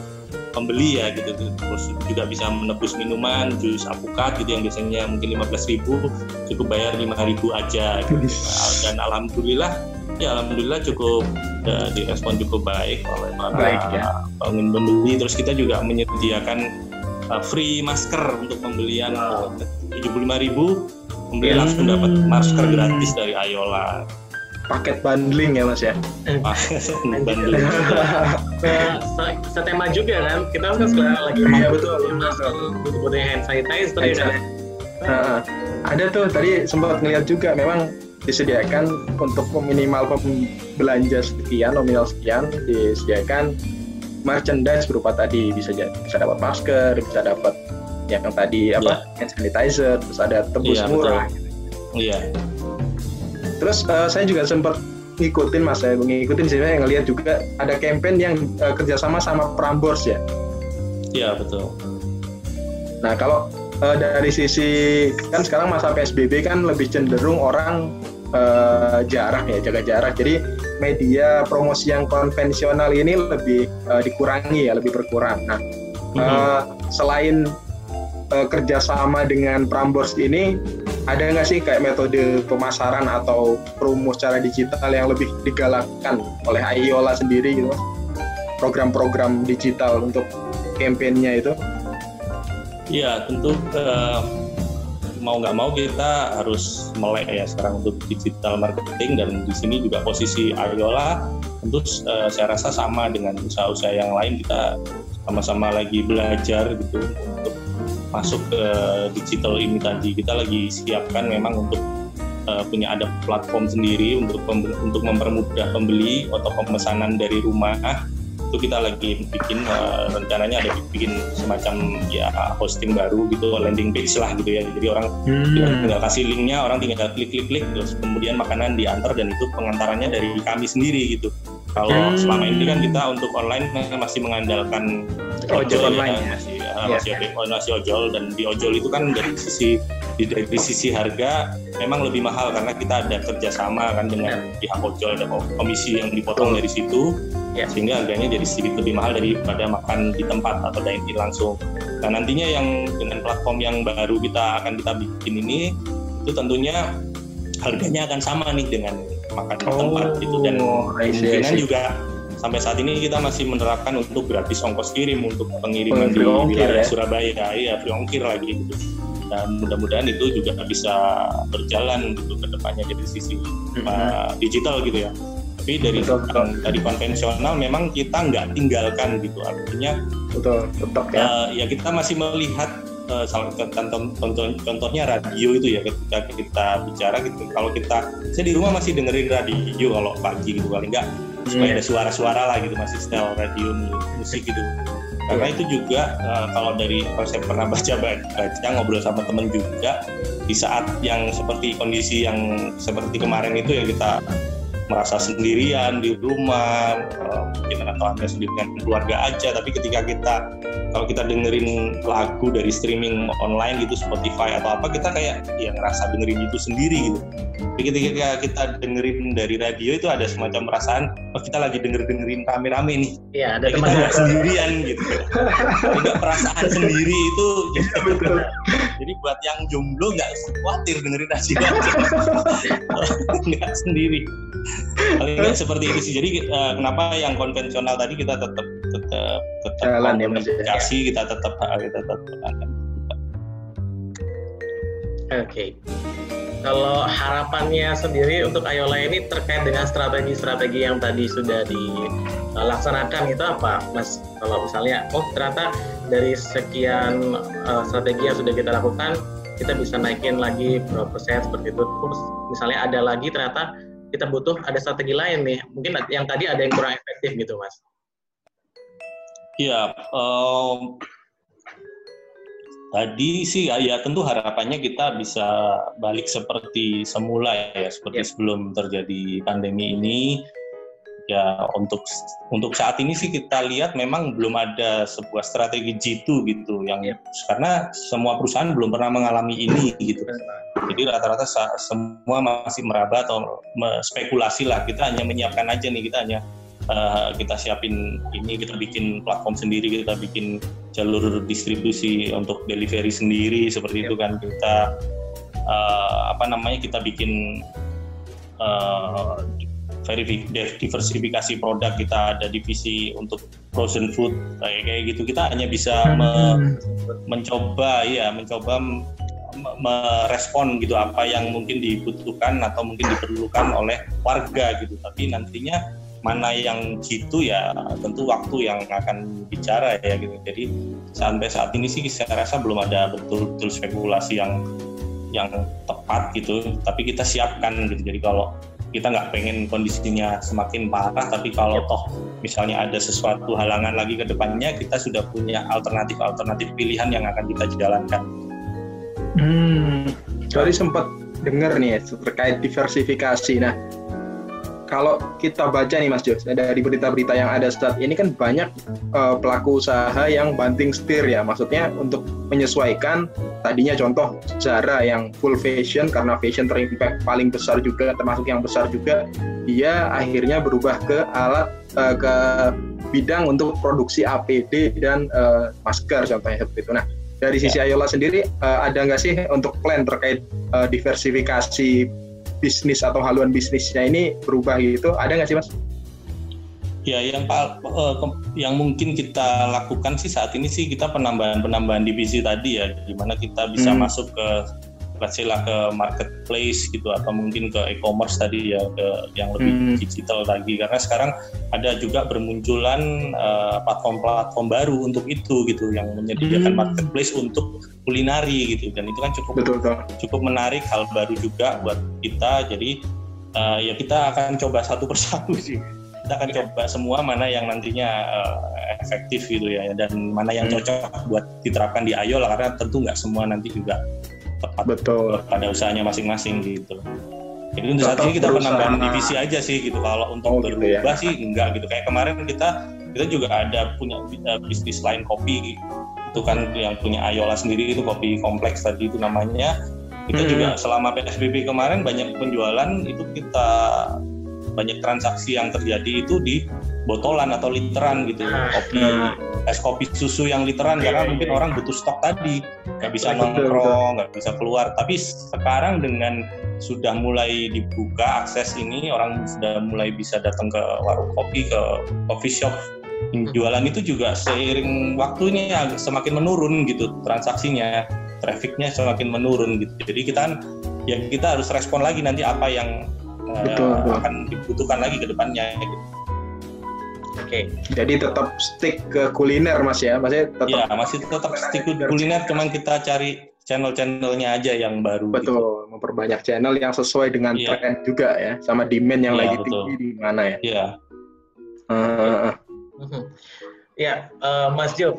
pembeli ya gitu terus juga bisa menebus minuman jus apukat gitu yang biasanya mungkin 15.000 cukup bayar 5.000 aja gitu. dan alhamdulillah ya alhamdulillah cukup uh, direspon cukup baik oleh para baik, ya. pengen pembeli terus kita juga menyediakan uh, free masker untuk pembelian tujuh puluh lima ribu kemudian hmm. langsung dapat masker gratis dari Ayola paket bundling ya mas ya? Bundling. (laughs) Setema juga kan? Kita kan sekarang lagi iya betul. butuh hand sanitizer ya kan uh, ada tuh tadi sempat ngeliat juga memang disediakan untuk minimal belanja sekian nominal sekian disediakan merchandise berupa tadi bisa bisa dapat masker bisa dapat yang tadi apa yeah. hand sanitizer terus ada tebus yeah, murah. Iya. yeah. Terus uh, saya juga sempat ngikutin mas saya ngikutin sih saya ngelihat juga ada campaign yang uh, kerjasama sama Prambors ya? Iya betul. Nah kalau uh, dari sisi kan sekarang masa PSBB kan lebih cenderung orang uh, jarak ya jaga jarak. Jadi media promosi yang konvensional ini lebih uh, dikurangi ya lebih berkurang. Nah mm-hmm. uh, selain uh, kerjasama dengan Prambors ini ada nggak sih kayak metode pemasaran atau promo secara digital yang lebih digalakkan oleh Ayola sendiri gitu program-program digital untuk kampanyenya itu? Iya tentu uh, mau nggak mau kita harus melek ya sekarang untuk digital marketing dan di sini juga posisi Ariola tentu uh, saya rasa sama dengan usaha-usaha yang lain. Kita sama-sama lagi belajar gitu untuk masuk ke digital ini tadi. Kita lagi siapkan memang untuk uh, punya ada platform sendiri untuk untuk mempermudah pembeli atau pemesanan dari rumah. Itu kita lagi bikin uh, rencananya ada bikin semacam ya hosting baru gitu landing page lah gitu ya. Jadi orang hmm. tinggal kasih linknya orang tinggal klik klik klik terus kemudian makanan diantar dan itu pengantarannya dari kami sendiri gitu kalau hmm. selama ini kan kita untuk online masih mengandalkan ojol, ya, online ya, masih uh, masih, yeah. masih ojol dan di ojol itu kan dari sisi dari sisi harga memang lebih mahal karena kita ada kerjasama kan dengan yeah. pihak ojol ada komisi yang dipotong oh. dari situ yeah. sehingga harganya jadi sedikit lebih mahal daripada makan di tempat atau dine in langsung. Nah nantinya yang dengan platform yang baru kita akan kita bikin ini itu tentunya harganya akan sama nih dengan makan di tempat gitu. Dan kemungkinan juga sampai saat ini kita masih menerapkan untuk gratis ongkos kirim untuk pengiriman di wilayah ya? Surabaya. Ya free ongkir lagi gitu. Dan mudah-mudahan itu juga bisa berjalan gitu ke depannya dari sisi mm-hmm. uh, digital gitu ya. Tapi dari betul, betul. dari konvensional memang kita nggak tinggalkan gitu. Artinya betul tetap ya. uh, ya kita masih melihat salah contoh, contoh, contohnya radio itu ya ketika kita bicara gitu kalau kita saya di rumah masih dengerin radio kalau pagi gitu paling enggak hmm. supaya ada suara-suara lah gitu masih style radio musik gitu karena itu juga uh, kalau dari kalau saya pernah (laughs) baca baca ngobrol sama temen juga di saat yang seperti kondisi yang seperti kemarin itu ya kita merasa sendirian di rumah eh, mungkin atau hanya sendiri dengan keluarga aja tapi ketika kita kalau kita dengerin lagu dari streaming online gitu Spotify atau apa kita kayak ya ngerasa dengerin itu sendiri gitu. Tapi ketika kita dengerin dari radio itu ada semacam perasaan oh kita lagi denger dengerin rame-rame nih. Iya ada teman. kita sendirian gitu. Tidak perasaan sendiri itu ya, jadi buat yang jomblo nggak khawatir dengerin radio (laughs) nggak sendiri. Paling nggak seperti itu sih. Jadi uh, kenapa yang konvensional tadi kita tetap tetap tetap Jalan ya, ya. kita tetap kita tetap akan Oke. Okay. Kalau harapannya sendiri untuk Ayola ini terkait dengan strategi-strategi yang tadi sudah dilaksanakan itu apa, Mas? Kalau misalnya, oh ternyata dari sekian uh, strategi yang sudah kita lakukan, kita bisa naikin lagi berapa persen seperti itu. Terus misalnya ada lagi ternyata kita butuh ada strategi lain nih. Mungkin yang tadi ada yang kurang efektif gitu, Mas. Iya, um, tadi sih ya, ya tentu harapannya kita bisa balik seperti semula ya, seperti yep. sebelum terjadi pandemi ini. ya untuk untuk saat ini sih kita lihat memang belum ada sebuah strategi G2 gitu yang Iya. karena semua perusahaan belum pernah mengalami ini gitu. Jadi rata-rata semua masih meraba atau spekulasi lah. Kita hanya menyiapkan aja nih kita hanya eh, kita siapin ini kita bikin platform sendiri kita bikin jalur distribusi untuk delivery sendiri seperti itu kan. Kita eh, apa namanya kita bikin de- diversifikasi produk. Kita ada divisi untuk frozen food kayak kayak gitu. Kita hanya bisa me- mencoba ya mencoba merespon gitu apa yang mungkin dibutuhkan atau mungkin diperlukan oleh warga gitu. Tapi nantinya mana yang gitu ya tentu waktu yang akan bicara ya gitu. Jadi sampai saat ini sih saya rasa belum ada betul-betul spekulasi yang yang tepat gitu. Tapi kita siapkan gitu. Jadi kalau kita nggak pengen kondisinya semakin parah tapi kalau toh misalnya ada sesuatu halangan lagi ke depannya kita sudah punya alternatif-alternatif pilihan yang akan kita jalankan. Hmm, tadi sempat dengar nih ya, terkait diversifikasi. Nah, kalau kita baca nih Mas Jos, dari berita-berita yang ada saat ini kan banyak eh, pelaku usaha yang banting setir ya, maksudnya untuk menyesuaikan tadinya contoh Zara yang full fashion karena fashion terimpact paling besar juga termasuk yang besar juga, dia akhirnya berubah ke alat eh, ke bidang untuk produksi APD dan eh, masker contohnya seperti itu. Nah, dari sisi Ayola sendiri ada nggak sih untuk plan terkait diversifikasi bisnis atau haluan bisnisnya ini berubah gitu? Ada nggak sih mas? Ya, yang eh, yang mungkin kita lakukan sih saat ini sih kita penambahan penambahan divisi tadi ya, di mana kita bisa Hmm. masuk ke let's say lah ke marketplace gitu atau mungkin ke e-commerce tadi ya ke yang lebih Hmm. digital lagi karena sekarang ada juga bermunculan eh, platform-platform baru untuk itu gitu yang menyediakan Hmm. marketplace untuk kulinari gitu dan itu kan cukup Betul betul. cukup menarik hal baru juga buat kita. Jadi uh, ya kita akan coba satu persatu sih. Kita akan coba semua mana yang nantinya uh, efektif gitu ya. Dan mana yang Hmm. cocok buat diterapkan di Ayola karena tentu nggak semua nanti juga tepat Betul. pada usahanya masing-masing gitu. Jadi untuk saat ini kita penambahan divisi aja sih gitu. Kalau untuk Oh, gitu ya. berubah sih enggak gitu. Kayak kemarin kita kita juga ada punya uh, bisnis lain kopi itu kan yang punya Ayola sendiri itu kopi kompleks tadi itu namanya. Kita Hmm. juga selama PSBB kemarin banyak penjualan itu kita banyak transaksi yang terjadi itu di botolan atau literan gitu. Ah, kopi nah. es kopi susu yang literan karena iya, mungkin iya. orang butuh stok tadi. Nggak bisa nongkrong nggak bisa keluar. Tapi sekarang dengan sudah mulai dibuka akses ini orang sudah mulai bisa datang ke warung kopi ke coffee shop jualan itu juga seiring waktunya semakin menurun gitu transaksinya trafficnya semakin menurun gitu jadi kita kan ya kita harus respon lagi nanti apa yang eh, Betul, betul. akan dibutuhkan lagi ke depannya gitu. Oke. Jadi tetap stick ke kuliner mas ya, maksudnya tetap Ya masih tetap stick to kuliner cuman kita cari channel-channelnya aja yang baru gitu. betul memperbanyak channel yang sesuai dengan Iya. tren juga ya, sama demand yang Iya, lagi betul. tinggi di mana ya. Iya. Eh, Mhm. Ya, eh, Mas Jo,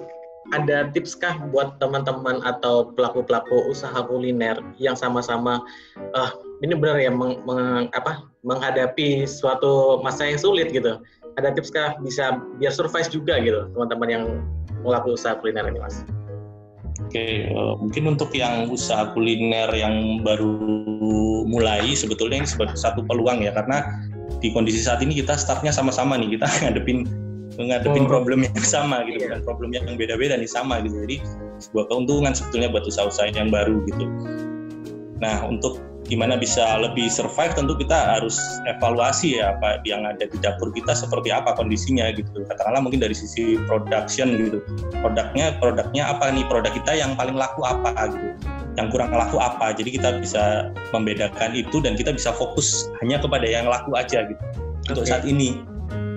ada tips kah buat teman-teman atau pelaku-pelaku usaha kuliner yang sama-sama eh ini benar ya meng- meng- apa menghadapi suatu masa yang sulit gitu. Ada tips kah bisa biar survive juga gitu teman-teman yang melakukan usaha kuliner ini, Mas? Oke, eh, mungkin untuk yang usaha kuliner yang baru mulai sebetulnya ini sebagai satu peluang ya karena di kondisi saat ini kita startnya sama-sama nih kita (laughs) ngadepin ngadepin Oh. problem yang sama gitu bukan problem yang beda-beda nih sama gitu. Jadi sebuah keuntungan sebetulnya buat usaha-usaha yang baru gitu. Nah untuk gimana bisa lebih survive tentu kita harus evaluasi ya apa yang ada di dapur kita seperti apa kondisinya gitu. Katakanlah mungkin dari sisi production gitu. Produknya produknya apa nih? Produk kita yang paling laku apa gitu? Yang kurang laku apa? Jadi kita bisa membedakan itu dan kita bisa fokus hanya kepada yang laku aja gitu. Untuk Oke. saat ini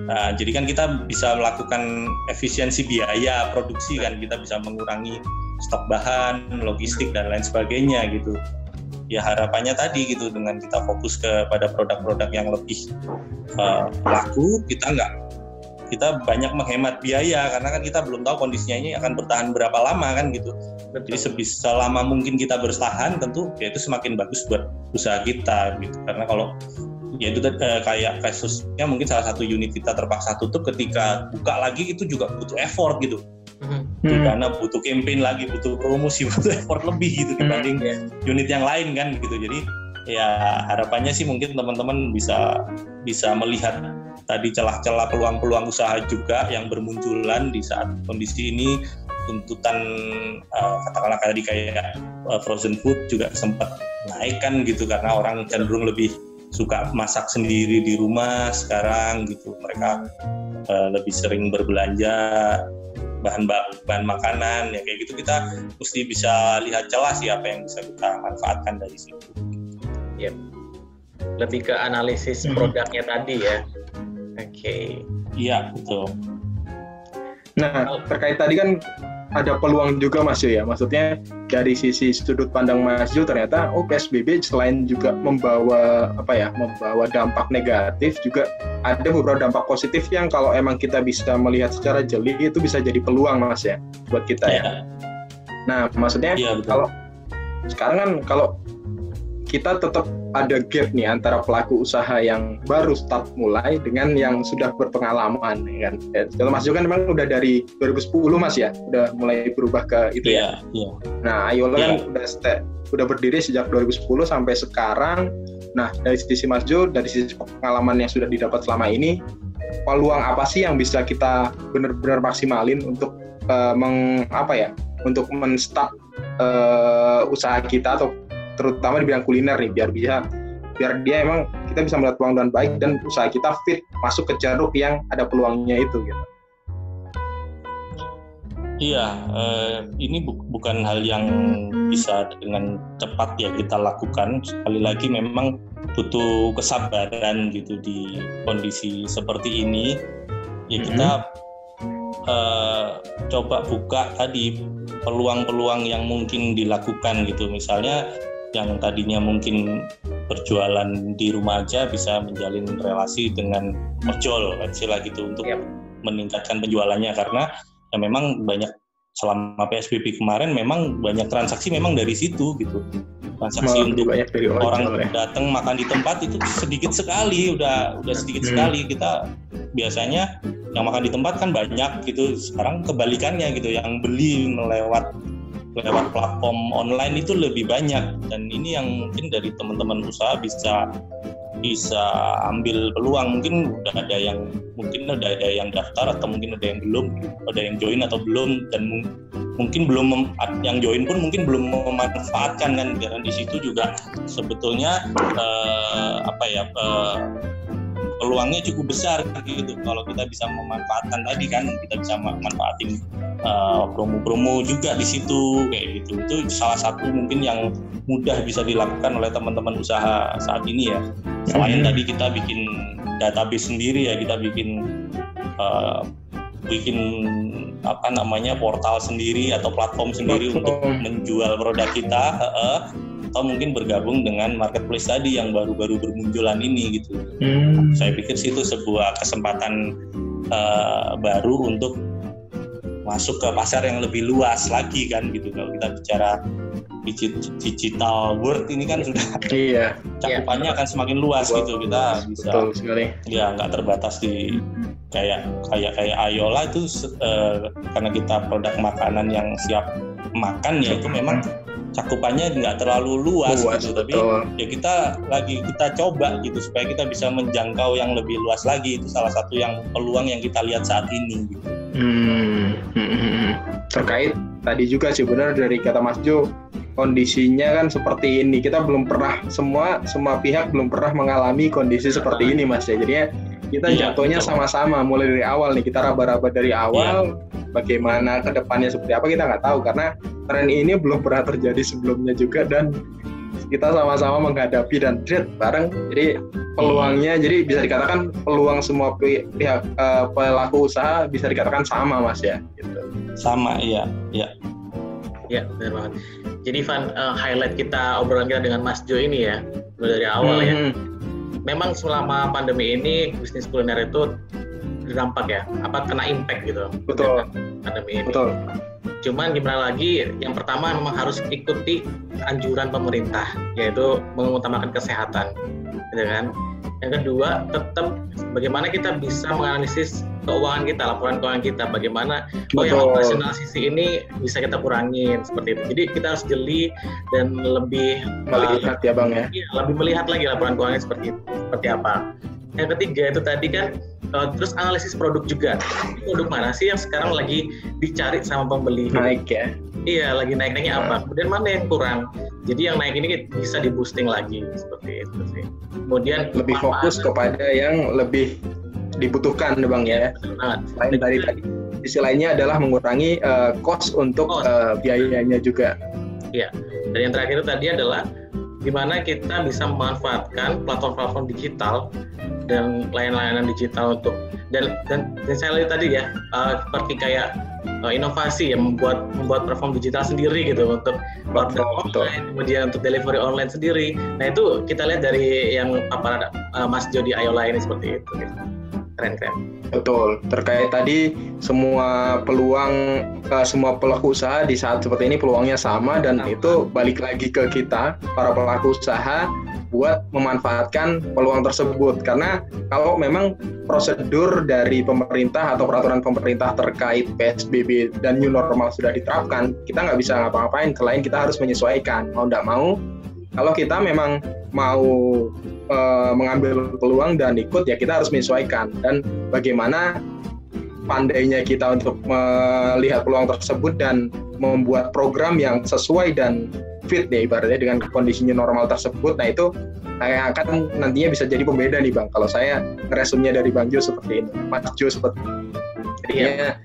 nah, jadi kan kita bisa melakukan efisiensi biaya produksi kan kita bisa mengurangi stok bahan logistik dan lain sebagainya gitu. Ya harapannya tadi gitu dengan kita fokus kepada produk-produk yang lebih uh, laku kita nggak kita banyak menghemat biaya karena kan kita belum tahu kondisinya ini akan bertahan berapa lama kan gitu. Jadi sebisa lama mungkin kita bertahan tentu ya itu semakin bagus buat usaha kita gitu. Karena kalau ya itu uh, kayak kasusnya mungkin salah satu unit kita terpaksa tutup ketika buka lagi itu juga butuh effort gitu hmm. karena butuh campaign lagi butuh promosi (laughs) butuh effort lebih gitu dibanding hmm. unit yang lain kan gitu jadi ya harapannya sih mungkin teman-teman bisa bisa melihat tadi celah-celah peluang-peluang usaha juga yang bermunculan di saat kondisi ini tuntutan uh, katakanlah tadi kayak uh, frozen food juga sempat naik kan gitu karena orang cenderung lebih suka masak sendiri di rumah sekarang gitu mereka uh, lebih sering berbelanja bahan bahan makanan ya kayak gitu kita mesti bisa lihat celah sih apa yang bisa kita manfaatkan dari situ. Ya. Lebih ke analisis hmm. produknya tadi ya. Oke. Okay. Iya betul. Nah terkait tadi kan ada peluang juga Mas ya. Maksudnya dari sisi sudut pandang Mas Yo ternyata oh PSBB selain juga membawa apa ya, membawa dampak negatif juga ada beberapa dampak positif yang kalau emang kita bisa melihat secara jeli itu bisa jadi peluang Mas ya buat kita ya. ya. Nah, maksudnya ya, kalau sekarang kan kalau kita tetap ada gap nih antara pelaku usaha yang baru start mulai dengan yang sudah berpengalaman ya kan. Ya, Mas Jo kan memang udah dari 2010 Mas ya, udah mulai berubah ke itu yeah, ya. Yeah. Nah, Ayola yeah. kan udah step, udah berdiri sejak 2010 sampai sekarang. Nah, dari sisi Mas Jo, dari sisi pengalaman yang sudah didapat selama ini, peluang apa sih yang bisa kita benar-benar maksimalin untuk uh, meng apa ya, untuk menstart uh, usaha kita atau terutama di bidang kuliner nih biar bisa biar dia emang kita bisa melihat peluang dengan baik dan usaha kita fit masuk ke ceruk yang ada peluangnya itu gitu. Iya, eh, ini bu bukan hal yang bisa dengan cepat ya kita lakukan. Sekali lagi memang butuh kesabaran gitu di kondisi seperti ini. Ya kita mm -hmm. eh, coba buka tadi peluang-peluang yang mungkin dilakukan gitu. Misalnya yang tadinya mungkin berjualan di rumah aja bisa menjalin relasi dengan ojol istilah gitu untuk yep. meningkatkan penjualannya karena ya memang banyak selama PSBB kemarin memang banyak transaksi memang dari situ gitu transaksi Malah untuk banyak dari orang ya. datang makan di tempat itu sedikit sekali udah udah sedikit hmm. sekali kita biasanya yang makan di tempat kan banyak gitu sekarang kebalikannya gitu yang beli melewat lewat platform online itu lebih banyak. Dan ini yang mungkin dari teman-teman usaha bisa bisa ambil peluang. Mungkin udah ada yang mungkin ada, yang daftar atau mungkin ada yang belum ada yang join atau belum. Dan mungkin belum yang join pun mungkin belum memanfaatkan kan. Karena di situ juga sebetulnya uh, apa ya uh, peluangnya cukup besar gitu kalau kita bisa memanfaatkan tadi kan kita bisa memanfaatin uh, promo-promo juga di situ kayak gitu itu salah satu mungkin yang mudah bisa dilakukan oleh teman-teman usaha saat ini ya selain hmm. tadi kita bikin database sendiri ya kita bikin uh, bikin apa namanya portal sendiri atau platform sendiri platform. untuk menjual produk kita uh, atau mungkin bergabung dengan marketplace tadi yang baru-baru bermunculan ini gitu. Hmm. Saya pikir sih itu sebuah kesempatan uh, baru untuk masuk ke pasar yang lebih luas lagi kan gitu kalau kita bicara digital world ini kan sudah iya cakupannya akan semakin luas Betul. gitu kita bisa Betul sekali. ya nggak terbatas di kayak kayak kayak Ayola itu uh, karena kita produk makanan yang siap makan ya itu memang cakupannya nggak terlalu luas, luas gitu tapi ya kita lagi kita coba gitu supaya kita bisa menjangkau yang lebih luas lagi. Itu salah satu yang peluang yang kita lihat saat ini gitu. Hmm, hmm, hmm. terkait tadi juga sih benar dari kata Mas Jo kondisinya kan seperti ini. Kita belum pernah semua semua pihak belum pernah mengalami kondisi seperti ini Mas ya. Jadinya kita iya, jatuhnya sama-sama. Mulai dari awal nih kita raba-raba dari awal iya. Bagaimana ke depannya seperti apa kita nggak tahu karena tren ini belum pernah terjadi sebelumnya juga dan kita sama-sama menghadapi dan trade bareng jadi peluangnya hmm. jadi bisa dikatakan peluang semua pihak uh, pelaku usaha bisa dikatakan sama mas ya gitu. sama iya iya ya benar banget jadi Van uh, highlight kita obrolan kita dengan Mas Jo ini ya dari awal ya. hmm. ya memang selama pandemi ini bisnis kuliner itu terdampak ya, apa kena impact gitu. Betul. Pandemi ini. Betul. Cuman gimana lagi? Yang pertama memang harus ikuti anjuran pemerintah, yaitu mengutamakan kesehatan, gitu kan. Yang kedua, tetap bagaimana kita bisa menganalisis keuangan kita, laporan keuangan kita, bagaimana oh yang operasional sisi ini bisa kita kurangin seperti itu. Jadi kita harus jeli dan lebih melihat uh, ya bang ya. Iya, lebih melihat lagi laporan keuangan seperti itu, seperti apa. Yang ketiga itu tadi kan uh, terus analisis produk juga. Produk mana sih yang sekarang lagi dicari sama pembeli? Naik ya. Iya, lagi naik-naiknya apa? Hmm. Kemudian mana yang kurang? Jadi yang naik ini bisa di boosting lagi seperti itu sih. Kemudian lebih fokus kepada yang lebih dibutuhkan, bang ya. Selain dari tadi, sisi lainnya adalah mengurangi uh, cost untuk cost. Uh, biayanya juga. Iya. Dan yang terakhir itu tadi adalah gimana kita bisa memanfaatkan platform-platform digital dan layanan-layanan digital untuk dan dan, dan saya lihat tadi ya uh, seperti kayak uh, inovasi ya membuat membuat platform digital sendiri gitu untuk order online kemudian untuk delivery online sendiri nah itu kita lihat dari yang apa uh, Mas Jody Ayola ini seperti itu gitu. Keren keren. Betul. Terkait tadi semua peluang uh, semua pelaku usaha di saat seperti ini peluangnya sama dan sama. itu balik lagi ke kita para pelaku usaha buat memanfaatkan peluang tersebut. Karena kalau memang prosedur dari pemerintah atau peraturan pemerintah terkait PSBB dan new normal sudah diterapkan kita nggak bisa ngapa-ngapain. Selain kita harus menyesuaikan mau tidak mau kalau kita memang mau e, mengambil peluang dan ikut ya kita harus menyesuaikan dan bagaimana pandainya kita untuk melihat peluang tersebut dan membuat program yang sesuai dan fit ya ibaratnya dengan kondisinya normal tersebut. Nah itu yang akan nantinya bisa jadi pembeda nih bang. Kalau saya resumnya dari Bang Jo seperti ini, Mas Jo seperti ini. Ya.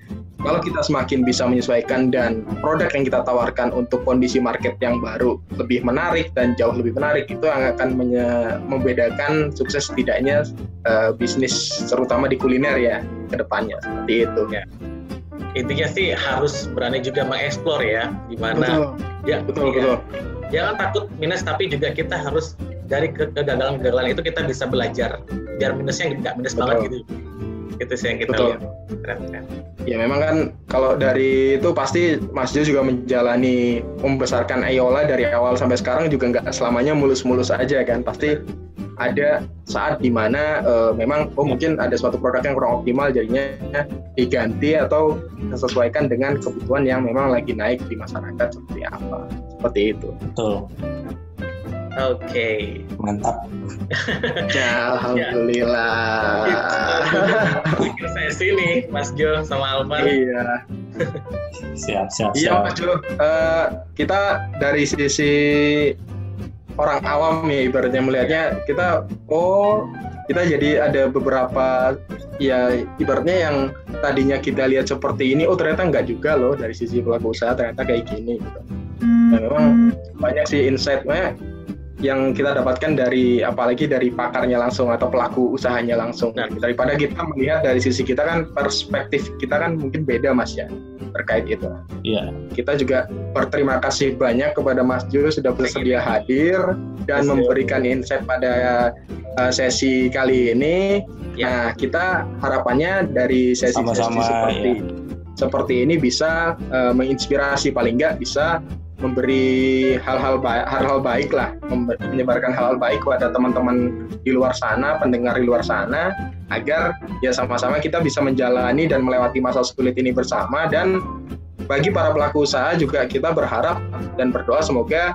Kalau kita semakin bisa menyesuaikan dan produk yang kita tawarkan untuk kondisi market yang baru lebih menarik dan jauh lebih menarik itu yang akan membedakan sukses tidaknya uh, bisnis terutama di kuliner ya ke depannya seperti itu. Ya intinya sih harus berani juga mengeksplor ya gimana betul. ya betul ya. betul jangan takut minus tapi juga kita harus dari kegagalan-kegagalan itu kita bisa belajar biar minusnya nggak minus betul. banget gitu itu sih yang kita betul. lihat keren, keren. ya memang kan kalau dari itu pasti Mas Jo juga menjalani membesarkan Ayola dari awal sampai sekarang juga nggak selamanya mulus-mulus aja kan pasti ada saat di mana uh, memang oh mungkin ada suatu produk yang kurang optimal jadinya diganti atau disesuaikan dengan kebutuhan yang memang lagi naik di masyarakat seperti apa seperti itu. Betul. Oke, okay. mantap. (laughs) ya, alhamdulillah. Pikir saya sini, Mas Jo sama Alman. Iya. siap, siap, Iya, Mas Jo. Uh, kita dari sisi orang awam ya ibaratnya melihatnya kita oh kita jadi ada beberapa ya ibaratnya yang tadinya kita lihat seperti ini oh ternyata enggak juga loh dari sisi pelaku usaha ternyata kayak gini gitu. Dan memang banyak sih insightnya yang kita dapatkan dari apalagi dari pakarnya langsung atau pelaku usahanya langsung nah, daripada kita melihat dari sisi kita kan perspektif kita kan mungkin beda mas ya terkait itu. Iya. Kita juga berterima kasih banyak kepada Mas Jo sudah bersedia hadir dan Mas memberikan insight pada uh, sesi kali ini. Ya. Nah, kita harapannya dari sesi-sesi seperti ya. seperti ini bisa uh, menginspirasi paling enggak bisa memberi hal-hal baik, hal-hal baik lah, menyebarkan hal-hal baik kepada teman-teman di luar sana, pendengar di luar sana, agar ya sama-sama kita bisa menjalani dan melewati masa sulit ini bersama dan bagi para pelaku usaha juga kita berharap dan berdoa semoga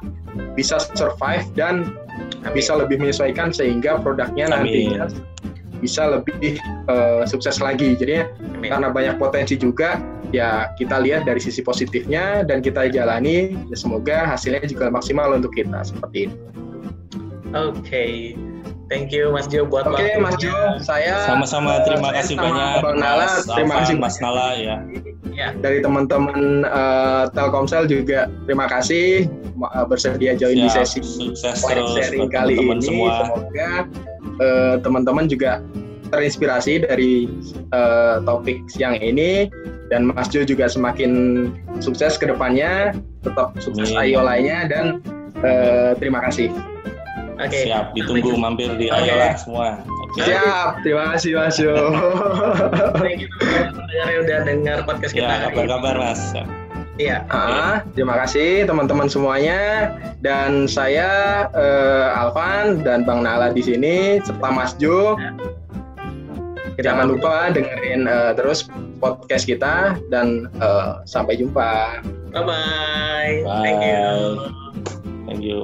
bisa survive dan bisa lebih menyesuaikan sehingga produknya Amin. nantinya bisa lebih uh, sukses lagi. Jadi karena banyak potensi juga ya kita lihat dari sisi positifnya dan kita jalani ya semoga hasilnya juga maksimal untuk kita seperti ini. Oke. Okay. Thank you Mas Jo buat Oke okay, Mas Jo, saya sama-sama terima kasih banyak Bang Nala, Mas terima kasih Mas Nala ya. ya. Dari teman-teman uh, Telkomsel juga terima kasih uh, bersedia join ya, di sesi sukses sharing kali teman -teman ini. Semua. Semoga uh, teman-teman juga terinspirasi dari uh, topik siang ini dan Mas Jo juga semakin sukses ke depannya, tetap sukses Ayolanya dan uh, terima kasih. Oke. Okay. Siap, ditunggu mampir di okay. Ayola semua. Okay. Siap, terima kasih Mas Jo. Thank you udah dengar podcast kita. Ya, kabar-kabar Mas. Iya. Ah, terima kasih teman-teman semuanya dan saya uh, Alvan dan Bang Nala di sini serta Mas Jo. Ya jangan lupa dengerin uh, terus podcast kita dan uh, sampai jumpa. Bye bye. bye. Thank you. Thank you.